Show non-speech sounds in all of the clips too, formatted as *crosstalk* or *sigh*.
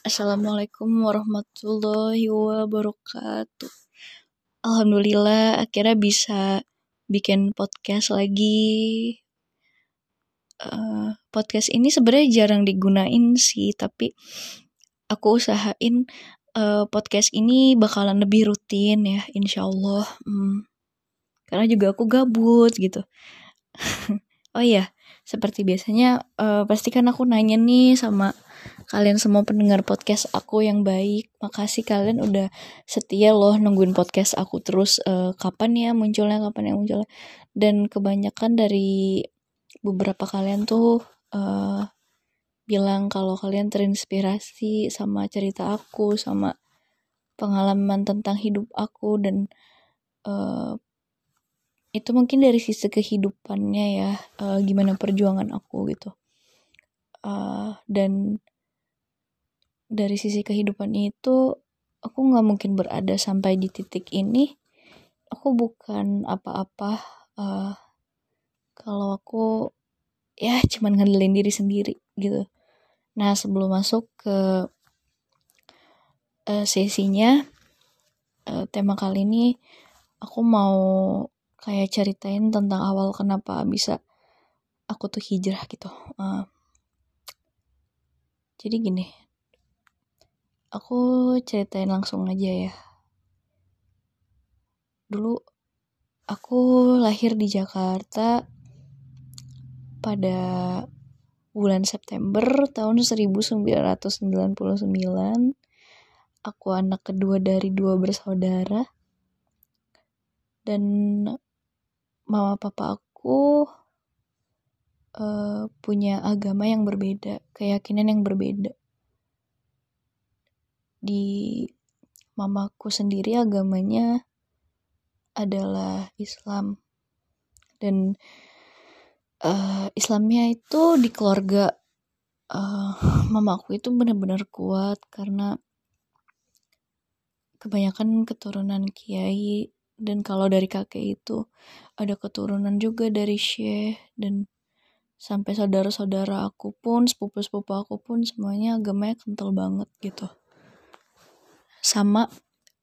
Assalamualaikum warahmatullahi wabarakatuh. Alhamdulillah akhirnya bisa bikin podcast lagi. Uh, podcast ini sebenarnya jarang digunain sih, tapi aku usahain uh, podcast ini bakalan lebih rutin ya, insya Allah. Hmm. Karena juga aku gabut gitu. *laughs* oh iya, seperti biasanya uh, pasti kan aku nanya nih sama kalian semua pendengar podcast aku yang baik. Makasih kalian udah setia loh nungguin podcast aku terus uh, kapan ya munculnya, kapan ya munculnya. Dan kebanyakan dari beberapa kalian tuh uh, bilang kalau kalian terinspirasi sama cerita aku, sama pengalaman tentang hidup aku dan uh, itu mungkin dari sisi kehidupannya ya uh, gimana perjuangan aku gitu uh, dan dari sisi kehidupan itu aku nggak mungkin berada sampai di titik ini. Aku bukan apa-apa uh, kalau aku ya cuman ngandelin diri sendiri gitu. Nah sebelum masuk ke uh, sesinya uh, tema kali ini aku mau kayak ceritain tentang awal kenapa bisa aku tuh hijrah gitu. Uh, jadi gini Aku ceritain langsung aja ya. Dulu aku lahir di Jakarta pada bulan September tahun 1999. Aku anak kedua dari dua bersaudara. Dan mama papa aku uh, punya agama yang berbeda, keyakinan yang berbeda di mamaku sendiri agamanya adalah Islam. Dan uh, Islamnya itu di keluarga uh, mamaku itu benar-benar kuat karena kebanyakan keturunan kiai dan kalau dari kakek itu ada keturunan juga dari syekh dan sampai saudara-saudara aku pun sepupu-sepupu aku pun semuanya agamanya kental banget gitu sama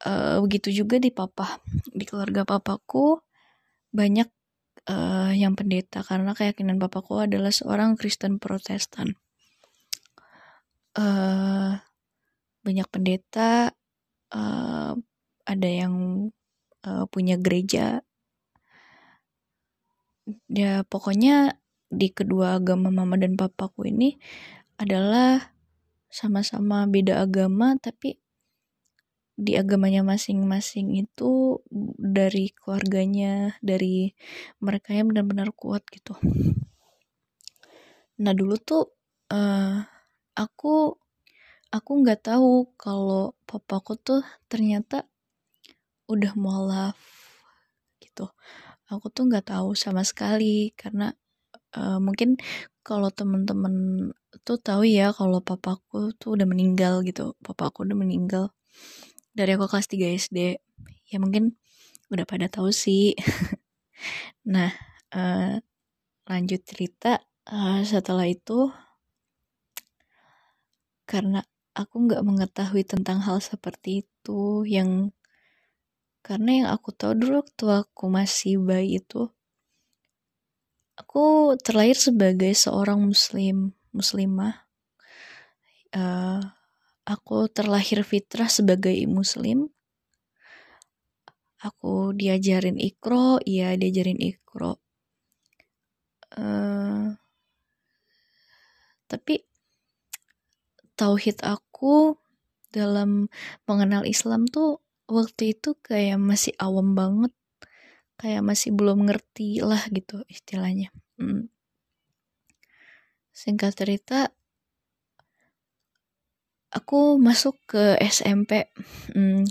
uh, begitu juga di papa di keluarga papaku banyak uh, yang pendeta. Karena keyakinan papaku adalah seorang Kristen Protestan. Uh, banyak pendeta uh, ada yang uh, punya gereja. Ya pokoknya di kedua agama mama dan papaku ini adalah sama-sama beda agama tapi di agamanya masing-masing itu dari keluarganya dari mereka yang benar-benar kuat gitu. Nah dulu tuh uh, aku aku nggak tahu kalau papaku tuh ternyata udah mualaf gitu. Aku tuh nggak tahu sama sekali karena uh, mungkin kalau temen-temen tuh tahu ya kalau papaku tuh udah meninggal gitu. Papaku udah meninggal dari aku kelas 3 SD ya mungkin udah pada tahu sih. *laughs* Nah uh, lanjut cerita uh, setelah itu karena aku nggak mengetahui tentang hal seperti itu yang karena yang aku tahu dulu waktu aku masih bayi itu aku terlahir sebagai seorang muslim muslimah. Uh, aku terlahir fitrah sebagai muslim. Aku diajarin ikro iya diajarin ikro uh, tapi tauhid aku dalam mengenal Islam tuh waktu itu kayak masih awam banget. Kayak masih belum ngerti lah gitu istilahnya. Hmm. singkat cerita aku masuk ke SMP hmm,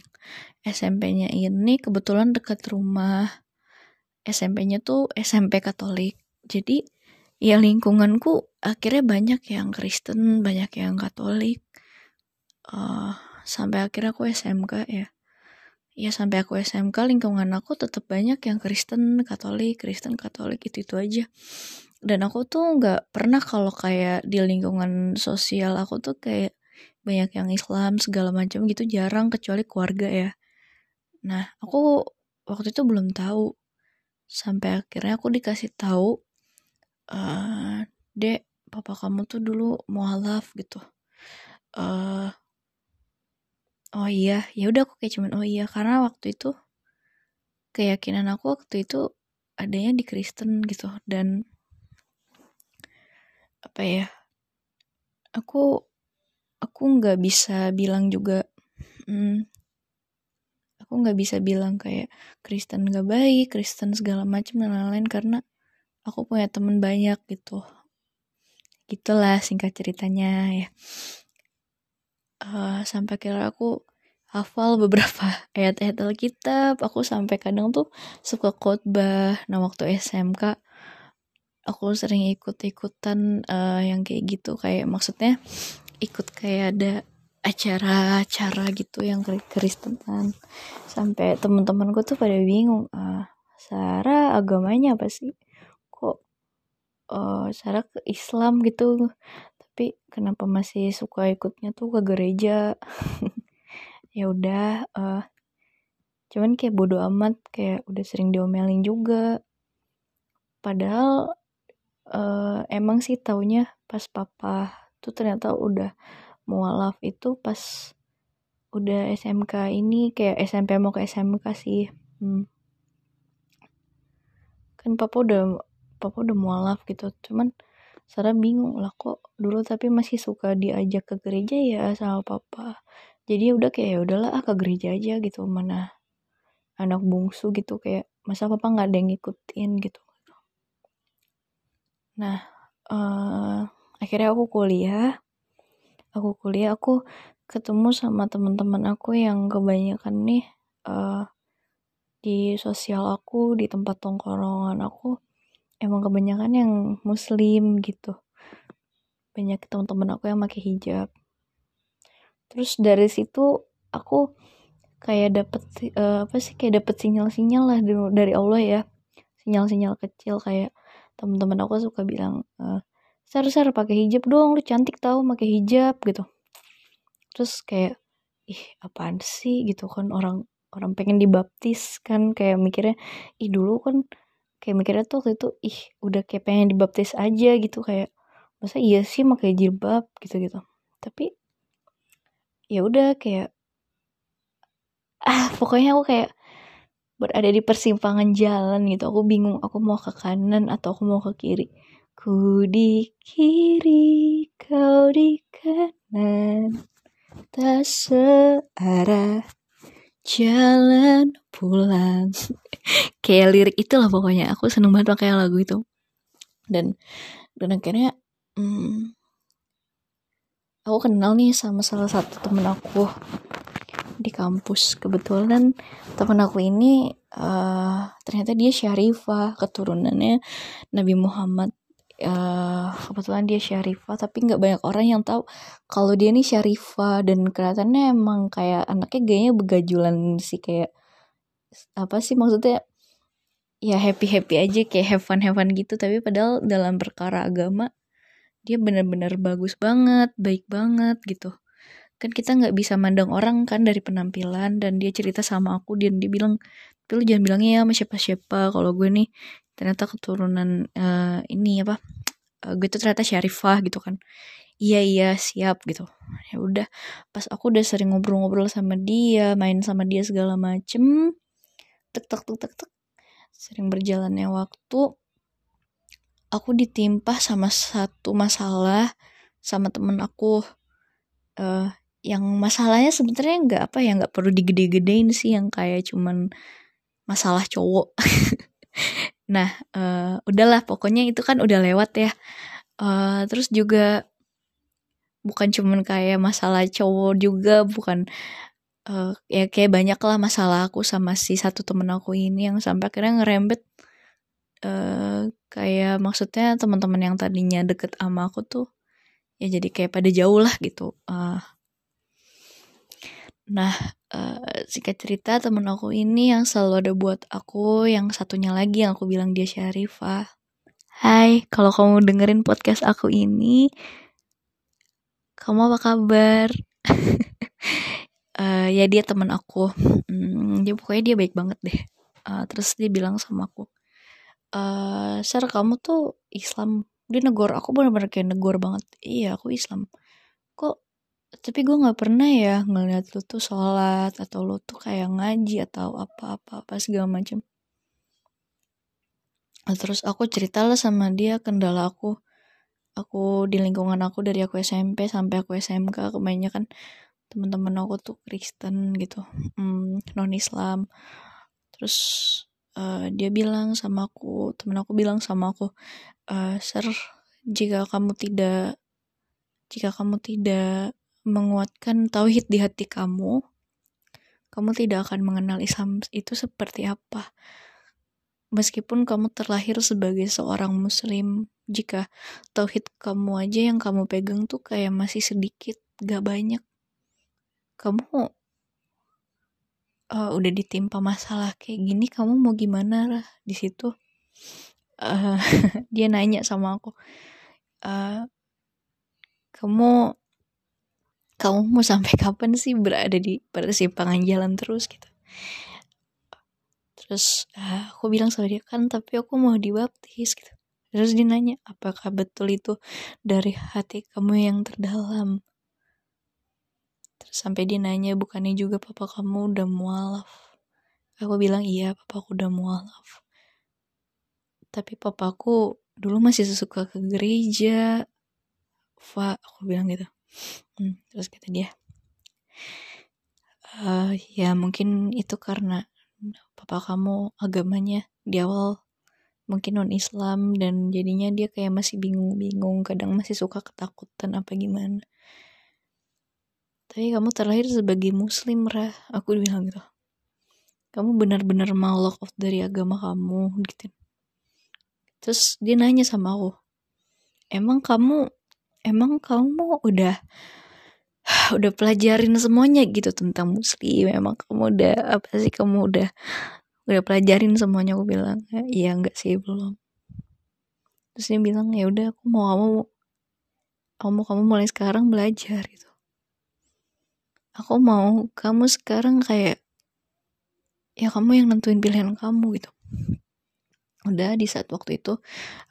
SMP-nya ini kebetulan dekat rumah. SMP-nya tuh SMP Katolik. Jadi ya lingkunganku akhirnya banyak yang Kristen banyak yang Katolik. Uh, sampai akhirnya aku SMK ya. Ya sampai aku SMK lingkungan aku tetap banyak yang Kristen Katolik Kristen Katolik itu itu aja. Dan aku tuh nggak pernah kalau kayak di lingkungan sosial aku tuh kayak banyak yang Islam segala macam gitu jarang kecuali keluarga ya. Nah aku waktu itu belum tahu. Sampai akhirnya aku dikasih tahu uh, dek papa kamu tuh dulu mualaf gitu. Uh, oh iya. Ya udah aku kayak cuman oh iya. Karena waktu itu keyakinan aku waktu itu adanya di Kristen gitu. Dan apa ya aku aku nggak bisa bilang juga hmm, aku nggak bisa bilang kayak Kristen gak baik Kristen segala macam dan lain-lain karena aku punya temen banyak gitu. Gitulah singkat ceritanya ya. Uh, sampai kira aku hafal beberapa *laughs* ayat-ayat Alkitab. Aku sampai kadang tuh suka khotbah. Nah waktu SMK aku sering ikut-ikutan uh, yang kayak gitu. Kayak maksudnya ikut kayak ada acara-acara gitu yang Kristenan sampai teman-temanku tuh pada bingung ah Sarah agamanya apa sih? Kok uh, Sarah ke Islam gitu? Tapi kenapa masih suka ikutnya tuh ke gereja? *laughs* Ya udah uh, cuman kayak bodoh amat kayak udah sering diomelin juga. Padahal uh, emang sih taunya pas papa tuh ternyata udah mualaf itu pas udah SMK ini kayak SMP mau ke SMK sih hmm. kan papa udah papa udah mualaf gitu cuman Sarah bingung lah kok dulu tapi masih suka diajak ke gereja ya sama papa jadi ya udah kayak ya udahlah ah ke gereja aja gitu mana anak bungsu gitu kayak masa papa nggak ada yang ngikutin gitu Nah, uh, akhirnya aku kuliah. Aku kuliah, aku ketemu sama teman-teman aku yang kebanyakan nih uh, di sosial aku, di tempat tongkrongan aku emang kebanyakan yang muslim gitu. Banyak teman-teman aku yang pakai hijab. Terus dari situ aku kayak dapet uh, apa sih kayak dapet sinyal-sinyal lah dari Allah ya. Sinyal-sinyal kecil kayak teman-teman aku suka bilang uh, sar sar pakai hijab dong lu cantik tau pakai hijab gitu. Terus kayak ih apaan sih? Gitu kan orang orang pengen dibaptis kan kayak mikirnya ih dulu kan kayak mikirnya tuh waktu itu ih udah kayak pengen dibaptis aja gitu kayak masa iya sih pakai jilbab? Gitu gitu tapi ya udah kayak ah pokoknya aku kayak berada di persimpangan jalan gitu. Aku bingung aku mau ke kanan atau aku mau ke kiri ku di kiri kau di kanan tak searah jalan pulang. *laughs* Kayak lirik itulah pokoknya. Aku seneng banget pakai lagu itu. Dan dan akhirnya hmm, aku kenal nih sama salah satu temen aku di kampus kebetulan. Temen aku ini uh, ternyata dia Syarifah keturunannya Nabi Muhammad uh, kebetulan dia Syarifah tapi nggak banyak orang yang tahu kalau dia ini Syarifah. Dan kelihatannya emang kayak anaknya gayanya begajulan sih kayak apa sih maksudnya? Ya happy happy aja kayak have fun have fun gitu. Tapi padahal dalam perkara agama dia benar-benar bagus banget baik banget gitu. Kan kita nggak bisa mandang orang kan dari penampilan dan dia cerita sama aku dan dia bilang tapi lu jangan bilangnya ya sama siapa-siapa. Kalau gue nih ternyata keturunan uh, ini apa uh, gue tuh ternyata Syarifah gitu kan. Iya iya siap gitu. Ya udah pas aku udah sering ngobrol-ngobrol sama dia main sama dia segala macem tek tek tek tek tek sering berjalannya waktu aku ditimpa sama satu masalah sama temen aku. Uh, yang masalahnya sebenarnya nggak apa ya nggak perlu digede-gedein sih yang kayak cuman masalah cowok *laughs* nah uh, udahlah pokoknya itu kan udah lewat ya. Uh, terus juga bukan cuman kayak masalah cowok juga bukan uh, ya kayak banyak lah masalah aku sama si satu temen aku ini yang sampai akhirnya ngerembet uh, kayak maksudnya teman-teman yang tadinya deket sama aku tuh ya jadi kayak pada jauh lah gitu. Uh, Nah, uh, singkat cerita temen aku ini yang selalu ada buat aku, yang satunya lagi yang aku bilang dia Syarifah. Hai, kalau kamu dengerin podcast aku ini, kamu apa kabar? Uh, *laughs* ya dia teman aku. Hmm, dia pokoknya dia baik banget deh. Uh, terus dia bilang sama aku uh, sir kamu tuh Islam. Dia negor aku bener-bener kayak negor banget. Iya aku Islam. Kok tapi gue nggak pernah ya ngeliat lu tuh sholat atau lu tuh kayak ngaji atau apa-apa apa segala macam terus aku cerita lah sama dia kendala aku aku di lingkungan aku dari aku SMP sampai aku SMK kebanyakan teman-teman aku tuh Kristen gitu hmm, non Islam terus uh, dia bilang sama aku temen aku bilang sama aku uh, sir jika kamu tidak jika kamu tidak menguatkan tauhid di hati kamu kamu tidak akan mengenal Islam itu seperti apa. Meskipun kamu terlahir sebagai seorang muslim jika tauhid kamu aja yang kamu pegang tuh kayak masih sedikit gak banyak. Kamu uh, udah ditimpa masalah kayak gini kamu mau gimana lah di situ? Uh, *laughs* dia nanya sama aku uh, kamu kamu mau sampai *laughs* kapan sih berada di persimpangan jalan terus gitu? Terus uh, aku bilang sama dia kan tapi aku mau dibaptis gitu. Terus dia nanya apakah betul itu dari hati kamu yang terdalam sampai dia nanya bukannya juga papa kamu udah mualaf? Aku bilang iya papa aku udah mualaf. Tapi papaku dulu masih suka ke gereja Fa aku bilang gitu hmm, terus kata dia uh, ya mungkin itu karena papa kamu agamanya di awal mungkin non Islam dan jadinya dia kayak masih bingung-bingung kadang masih suka ketakutan apa gimana. Tapi kamu terlahir sebagai muslim rah aku bilang gitu. Kamu benar-benar mau lock off dari agama kamu gitu. Terus dia nanya sama aku emang kamu emang kamu udah *sighs* udah pelajarin semuanya gitu tentang muslim? Emang kamu udah apa sih kamu udah udah pelajarin semuanya? Aku bilang iya enggak sih belum. Terus dia bilang ya udah aku mau kamu kamu kamu mulai sekarang belajar gitu. Aku mau kamu sekarang kayak ya kamu yang nentuin pilihan kamu gitu. Udah di saat waktu itu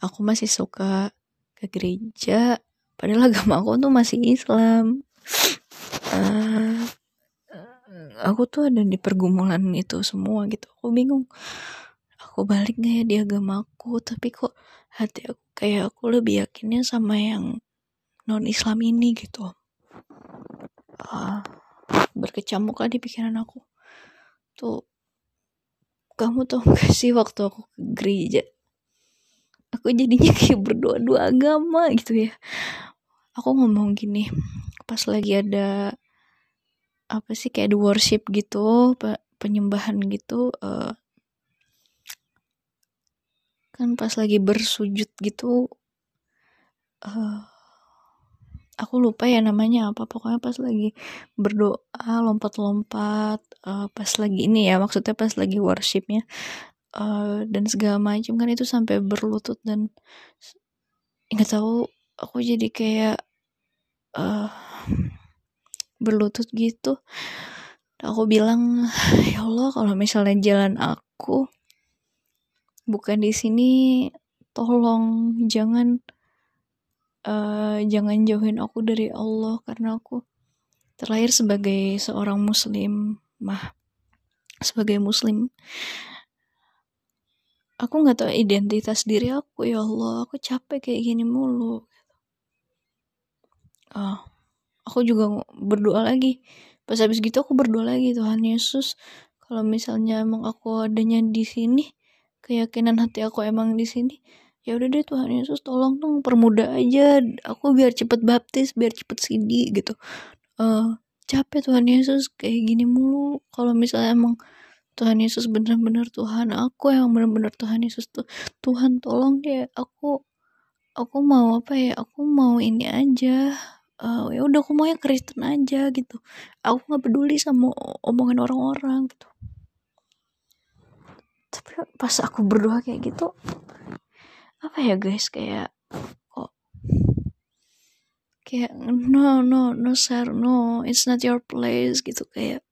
aku masih suka ke gereja padahal agama aku tuh masih Islam. Uh, aku tuh ada di pergumulan itu semua gitu. Aku bingung aku balik gak ya di agamaku tapi kok hati aku kayak aku lebih yakinnya sama yang non Islam ini gitu. Uh, berkecamuk lah di pikiran aku. Tuh kamu tuh gak sih waktu aku ke gereja? Aku jadinya kayak berdoa dua agama gitu ya aku ngomong gini pas lagi ada apa sih kayak the worship gitu penyembahan gitu uh, kan pas lagi bersujud gitu uh, aku lupa ya namanya apa pokoknya pas lagi berdoa lompat-lompat uh, pas lagi ini ya maksudnya pas lagi worshipnya uh, dan segala macam kan itu sampai berlutut dan nggak tahu aku jadi kayak uh, berlutut gitu. Aku bilang ya Allah kalau misalnya jalan aku bukan di sini tolong jangan uh, jangan jauhin aku dari Allah karena aku terlahir sebagai seorang muslim mah sebagai muslim. Aku nggak tahu identitas diri aku ya Allah aku capek kayak gini mulu uh, aku juga berdoa lagi. Pas habis gitu aku berdoa lagi Tuhan Yesus kalau misalnya emang aku adanya di sini keyakinan hati aku emang di sini ya udah deh Tuhan Yesus tolong dong permudah aja aku biar cepet baptis biar cepet sidi gitu. Uh, capek Tuhan Yesus kayak gini mulu. Kalau misalnya emang Tuhan Yesus benar-benar Tuhan aku yang benar-benar Tuhan Yesus tuh Tuhan tolong deh aku aku mau apa ya aku mau ini aja uh, ya udah aku mau yang Kristen aja gitu. Aku nggak peduli sama omongan orang-orang gitu. Tapi pas aku berdoa kayak gitu apa ya guys kayak kok kayak no no no sir no it's not your place gitu kayak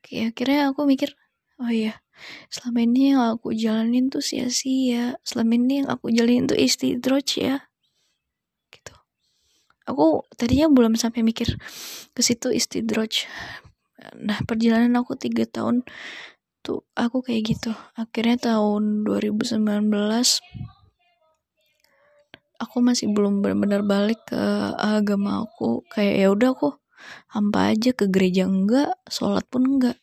kayak akhirnya aku mikir oh iya selama ini yang aku jalanin tuh sia-sia selama ini yang aku jalanin tuh istidroj ya aku tadinya belum sampai mikir ke situ istidroj. Nah perjalanan aku tiga tahun tuh aku kayak gitu. Akhirnya tahun 2019 aku masih belum benar-benar balik ke agama aku. Kayak ya udah aku hampa aja ke gereja enggak sholat pun enggak.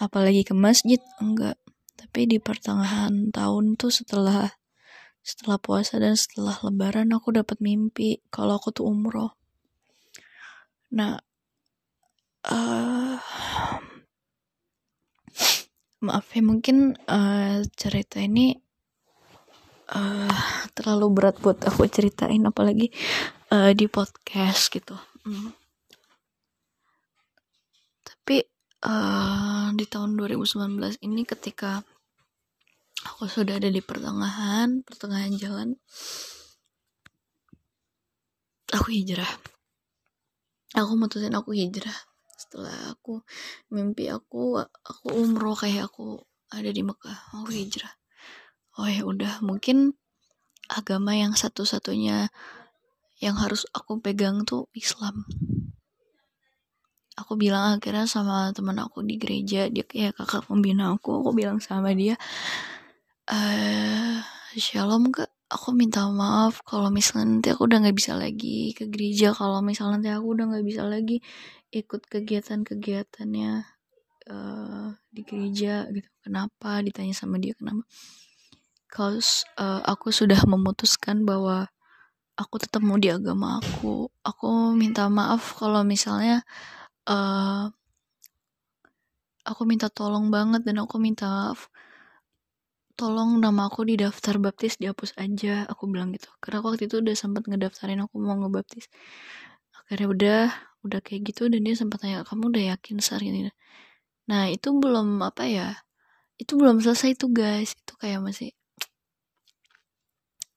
Apalagi ke masjid enggak. Tapi di pertengahan tahun tuh setelah setelah puasa dan setelah lebaran aku dapat mimpi kalau aku tuh umroh nah uh, maaf ya mungkin uh, cerita ini uh, terlalu berat buat aku ceritain apalagi uh, di podcast gitu hmm. tapi uh, di tahun 2019 ini ketika aku sudah ada di pertengahan pertengahan jalan. Aku hijrah. Aku mutusin aku hijrah. Setelah aku mimpi aku aku umroh kayak aku ada di Mekah aku hijrah. Oh ya udah mungkin agama yang satu-satunya yang harus aku pegang tuh Islam. Aku bilang akhirnya sama teman aku di gereja dia kayak kakak pembina aku aku bilang sama dia eh shalom kak. Aku minta maaf kalau misalnya nanti aku udah nggak bisa lagi ke gereja. Kalau misalnya nanti aku udah nggak bisa lagi ikut kegiatan-kegiatannya uh, di gereja gitu. Kenapa? Ditanya sama dia kenapa. Cause uh, aku sudah memutuskan bahwa aku tetap mau di agama aku. Aku minta maaf kalau misalnya uh, aku minta tolong banget dan aku minta maaf tolong nama aku di daftar baptis dihapus aja aku bilang gitu. Karena aku waktu itu udah sempat ngedaftarin aku mau ngebaptis. Akhirnya udah udah kayak gitu dan dia sempat tanya kamu udah yakin saat ini nah itu belum apa ya itu belum selesai tuh guys. Itu kayak masih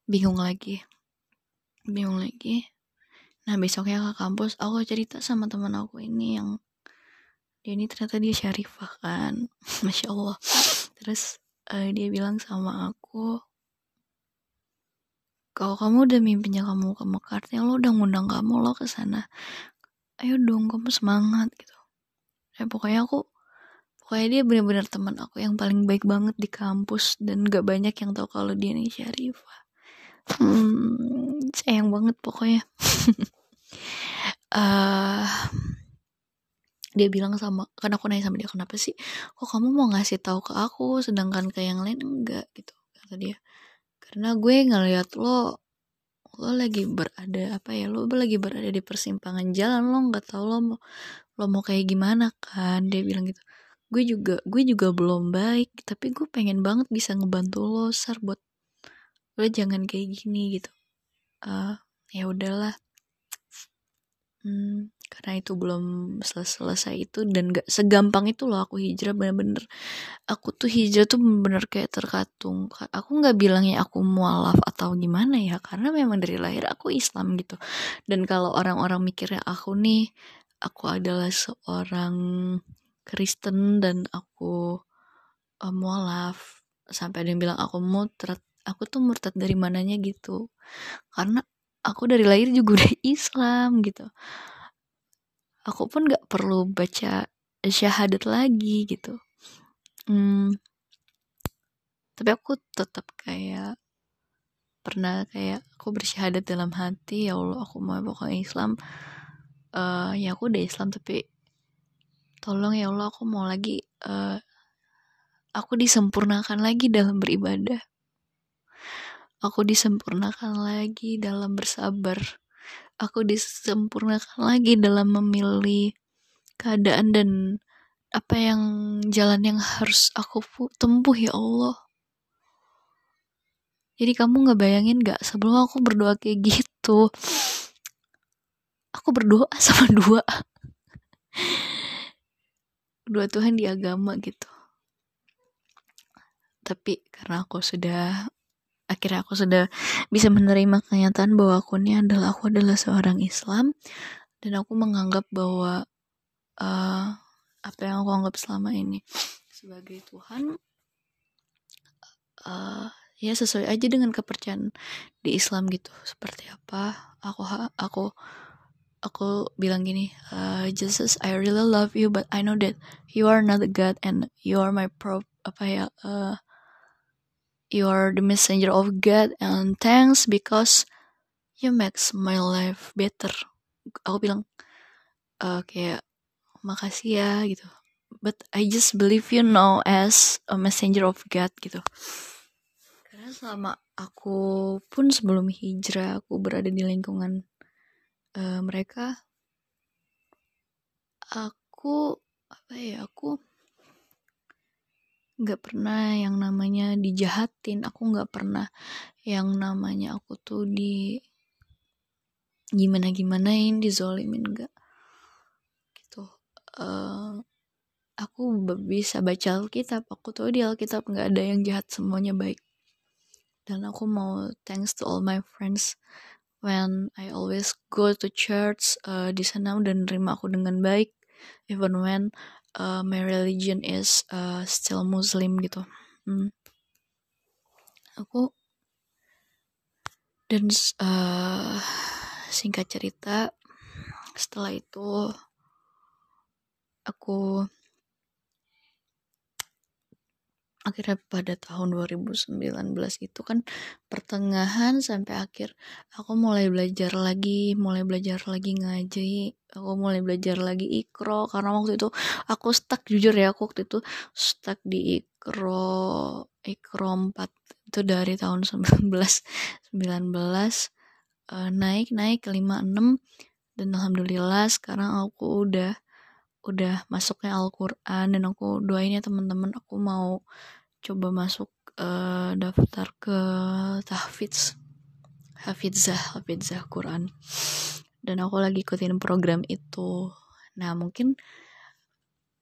bingung lagi. Bingung lagi. Nah besoknya ke kampus aku cerita sama teman aku ini yang dia ini ternyata dia syarifah kan. *laughs* Masya allah. Terus uh, dia bilang sama aku kalau kamu udah mimpinya kamu ke Mekar lo udah ngundang kamu lo ke sana. Ayo dong kamu semangat gitu. Ya pokoknya aku pokoknya dia benar-benar teman aku yang paling baik banget di kampus dan gak banyak yang tahu kalau dia ini Syarifah. Hmm, sayang banget pokoknya. Uh, *laughs* dia bilang sama kan aku nanya sama dia kenapa sih? Kok kamu mau ngasih tahu ke aku sedangkan ke yang lain enggak? Gitu kata dia. Karena gue ngeliat lo lo lagi berada apa ya lo lagi berada di persimpangan jalan lo nggak tahu lo mau lo mau kayak gimana kan dia bilang gitu. Gue juga gue juga belum baik tapi gue pengen banget bisa ngebantu lo sar buat lo jangan kayak gini gitu. Uh, ya udahlah. Hmm, karena itu belum selesai, selesai itu dan gak segampang itu loh aku hijrah bener-bener. Aku tuh hijrah tuh bener-bener kayak terkatung. Aku nggak bilangnya aku mualaf atau gimana ya karena memang dari lahir aku Islam gitu. Dan kalau orang-orang mikirnya aku nih aku adalah seorang Kristen dan aku uh, mualaf sampai ada yang bilang aku mutrat aku tuh murtad dari mananya gitu. Karena aku dari lahir juga *laughs* udah Islam gitu aku pun gak perlu baca syahadat lagi gitu. Hmm, tapi aku tetap kayak pernah kayak aku bersyahadat dalam hati ya Allah aku mau pokoknya Islam. Uh, ya aku udah Islam tapi tolong ya Allah aku mau lagi uh, aku disempurnakan lagi dalam beribadah. Aku disempurnakan lagi dalam bersabar. Aku disempurnakan lagi dalam memilih keadaan dan apa yang jalan yang harus aku tempuh ya Allah. Jadi kamu nggak bayangin gak sebelum aku berdoa kayak gitu, aku berdoa *laughs* sama dua, dua Tuhan di agama gitu. Tapi karena aku sudah akhirnya aku sudah bisa menerima kenyataan bahwa aku ini adalah aku adalah seorang Islam. Dan aku menganggap bahwa uh, apa yang aku anggap selama ini sebagai Tuhan uh, ya sesuai aja dengan kepercayaan di Islam gitu. Seperti apa? Aku aku aku bilang gini uh, Jesus I really love you but I know that you are not a God and you are my pro apa ya uh, you are the messenger of God and thanks because you makes my life better. Aku bilang uh, kayak makasih ya gitu. But I just believe you know as a messenger of God gitu. Karena selama aku pun sebelum hijrah aku berada di lingkungan uh, mereka aku apa ya aku nggak pernah yang namanya dijahatin aku nggak pernah yang namanya aku tuh di gimana gimanain dizolimin enggak gitu. Uh, aku bisa baca Alkitab aku tuh di Alkitab nggak ada yang jahat semuanya baik. Dan aku mau thanks to all my friends when I always go to church uh, di sana udah nerima aku dengan baik even when uh, my religion is uh, still Muslim gitu. Hmm. Aku dan uh, singkat cerita setelah itu aku akhirnya pada tahun 2019 itu kan pertengahan sampai akhir aku mulai belajar lagi mulai belajar lagi ngaji aku mulai belajar lagi ikro. Karena waktu itu aku stuck jujur ya aku waktu itu stuck di ikro ikro 4 itu dari tahun 19 19 uh, naik naik ke 56 dan alhamdulillah sekarang aku udah udah masuknya Al-Quran dan aku doain ya teman-teman aku mau coba masuk uh, daftar ke tahfidz hafizah hafizah Quran. Dan aku lagi ikutin program itu. Nah mungkin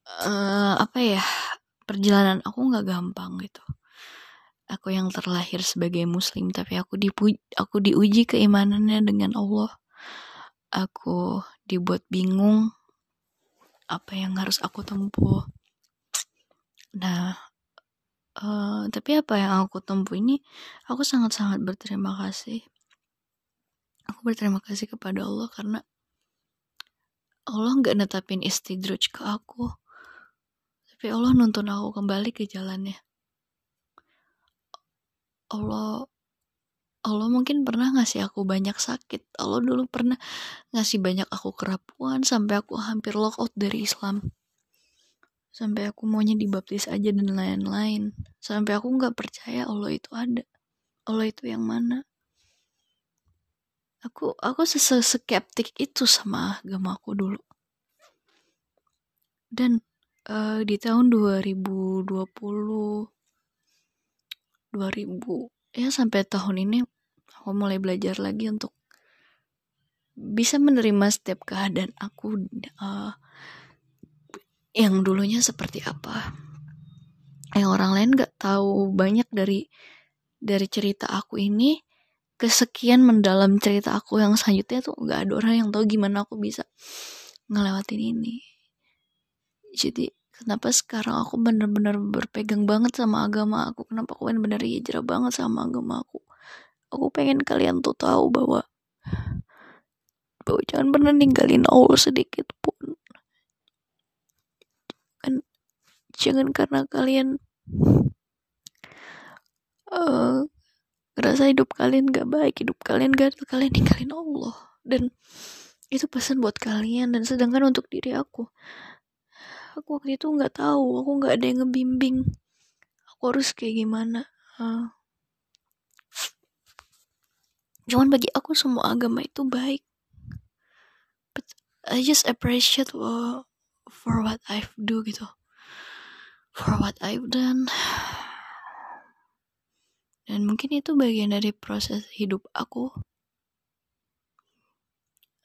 uh, apa ya perjalanan aku nggak gampang gitu. Aku yang terlahir sebagai muslim tapi aku dipuji aku diuji keimanannya dengan Allah. Aku dibuat bingung apa yang harus aku tempuh. Nah Uh, tapi apa yang aku tempuh ini, aku sangat-sangat berterima kasih. Aku berterima kasih kepada Allah karena Allah nggak netapin istidroj ke aku. Tapi Allah nuntun aku kembali ke jalannya. Allah Allah mungkin pernah ngasih aku banyak sakit. Allah dulu pernah ngasih banyak aku kerapuan sampai aku hampir lock out dari Islam sampai aku maunya dibaptis aja dan lain-lain. Sampai aku nggak percaya Allah itu ada. Allah itu yang mana. Aku aku skeptik itu sama agama aku dulu. Dan uh, di tahun 2020 2000 ya sampai tahun ini aku mulai belajar lagi untuk bisa menerima setiap keadaan aku uh, yang dulunya seperti apa? Yang orang lain gak tahu banyak dari dari cerita aku ini kesekian mendalam cerita aku yang selanjutnya tuh gak ada orang yang tahu gimana aku bisa ngelewatin ini. Jadi kenapa sekarang aku bener-bener berpegang banget sama agama aku? Kenapa aku bener-bener hijrah banget sama agama aku? Aku pengen kalian tuh tahu bahwa bahwa jangan pernah ninggalin Allah sedikit pun jangan karena kalian uh, ngerasa hidup kalian gak baik hidup kalian gak kalian ninggalin Allah. Dan itu pesan buat kalian dan sedangkan untuk diri aku. Aku waktu itu nggak tahu aku nggak ada yang ngebimbing. Aku harus kayak gimana? Uh, cuman bagi aku semua agama itu baik. But I just appreciate for what I've do gitu for what I've done. Dan mungkin itu bagian dari proses hidup aku.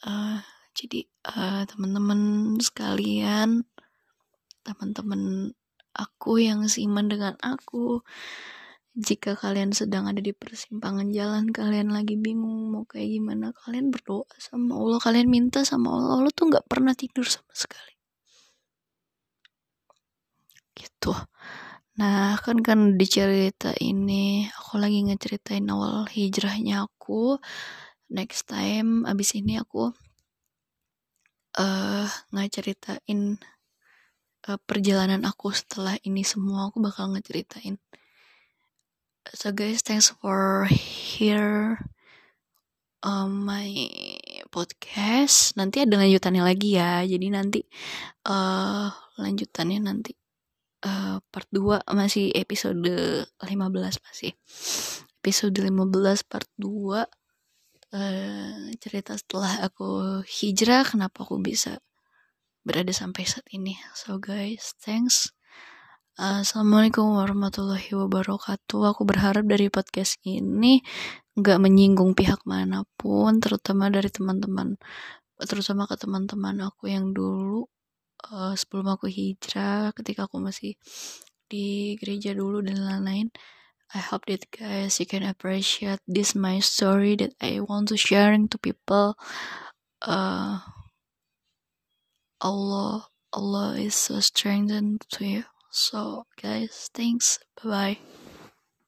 Uh, jadi uh, teman-teman sekalian teman-teman aku yang seiman dengan aku jika kalian sedang ada di persimpangan jalan kalian lagi bingung mau kayak gimana kalian berdoa sama Allah kalian minta sama Allah Allah tuh nggak pernah tidur sama sekali gitu. Nah kan kan di cerita ini aku lagi ngeceritain awal hijrahnya aku. Next time abis ini aku uh, ngeceritain uh, perjalanan aku setelah ini semua aku bakal ngeceritain. So guys thanks for hear um, my podcast. Nanti ada lanjutannya lagi ya. Jadi nanti uh, lanjutannya nanti uh, part 2 masih episode 15 masih. Episode 15 part 2 Uh, cerita setelah aku hijrah kenapa aku bisa berada sampai saat ini. So guys thanks. Assalamualaikum warahmatullahi wabarakatuh. Aku berharap dari podcast ini nggak menyinggung pihak mana pun terutama dari teman-teman terutama ke teman-teman aku yang dulu uh, sebelum aku hijrah ketika aku masih di gereja dulu dan lain-lain I hope that guys you can appreciate this my story that I want to sharing to people. Uh, Allah Allah is so strengthened to you. So guys thanks. Bye bye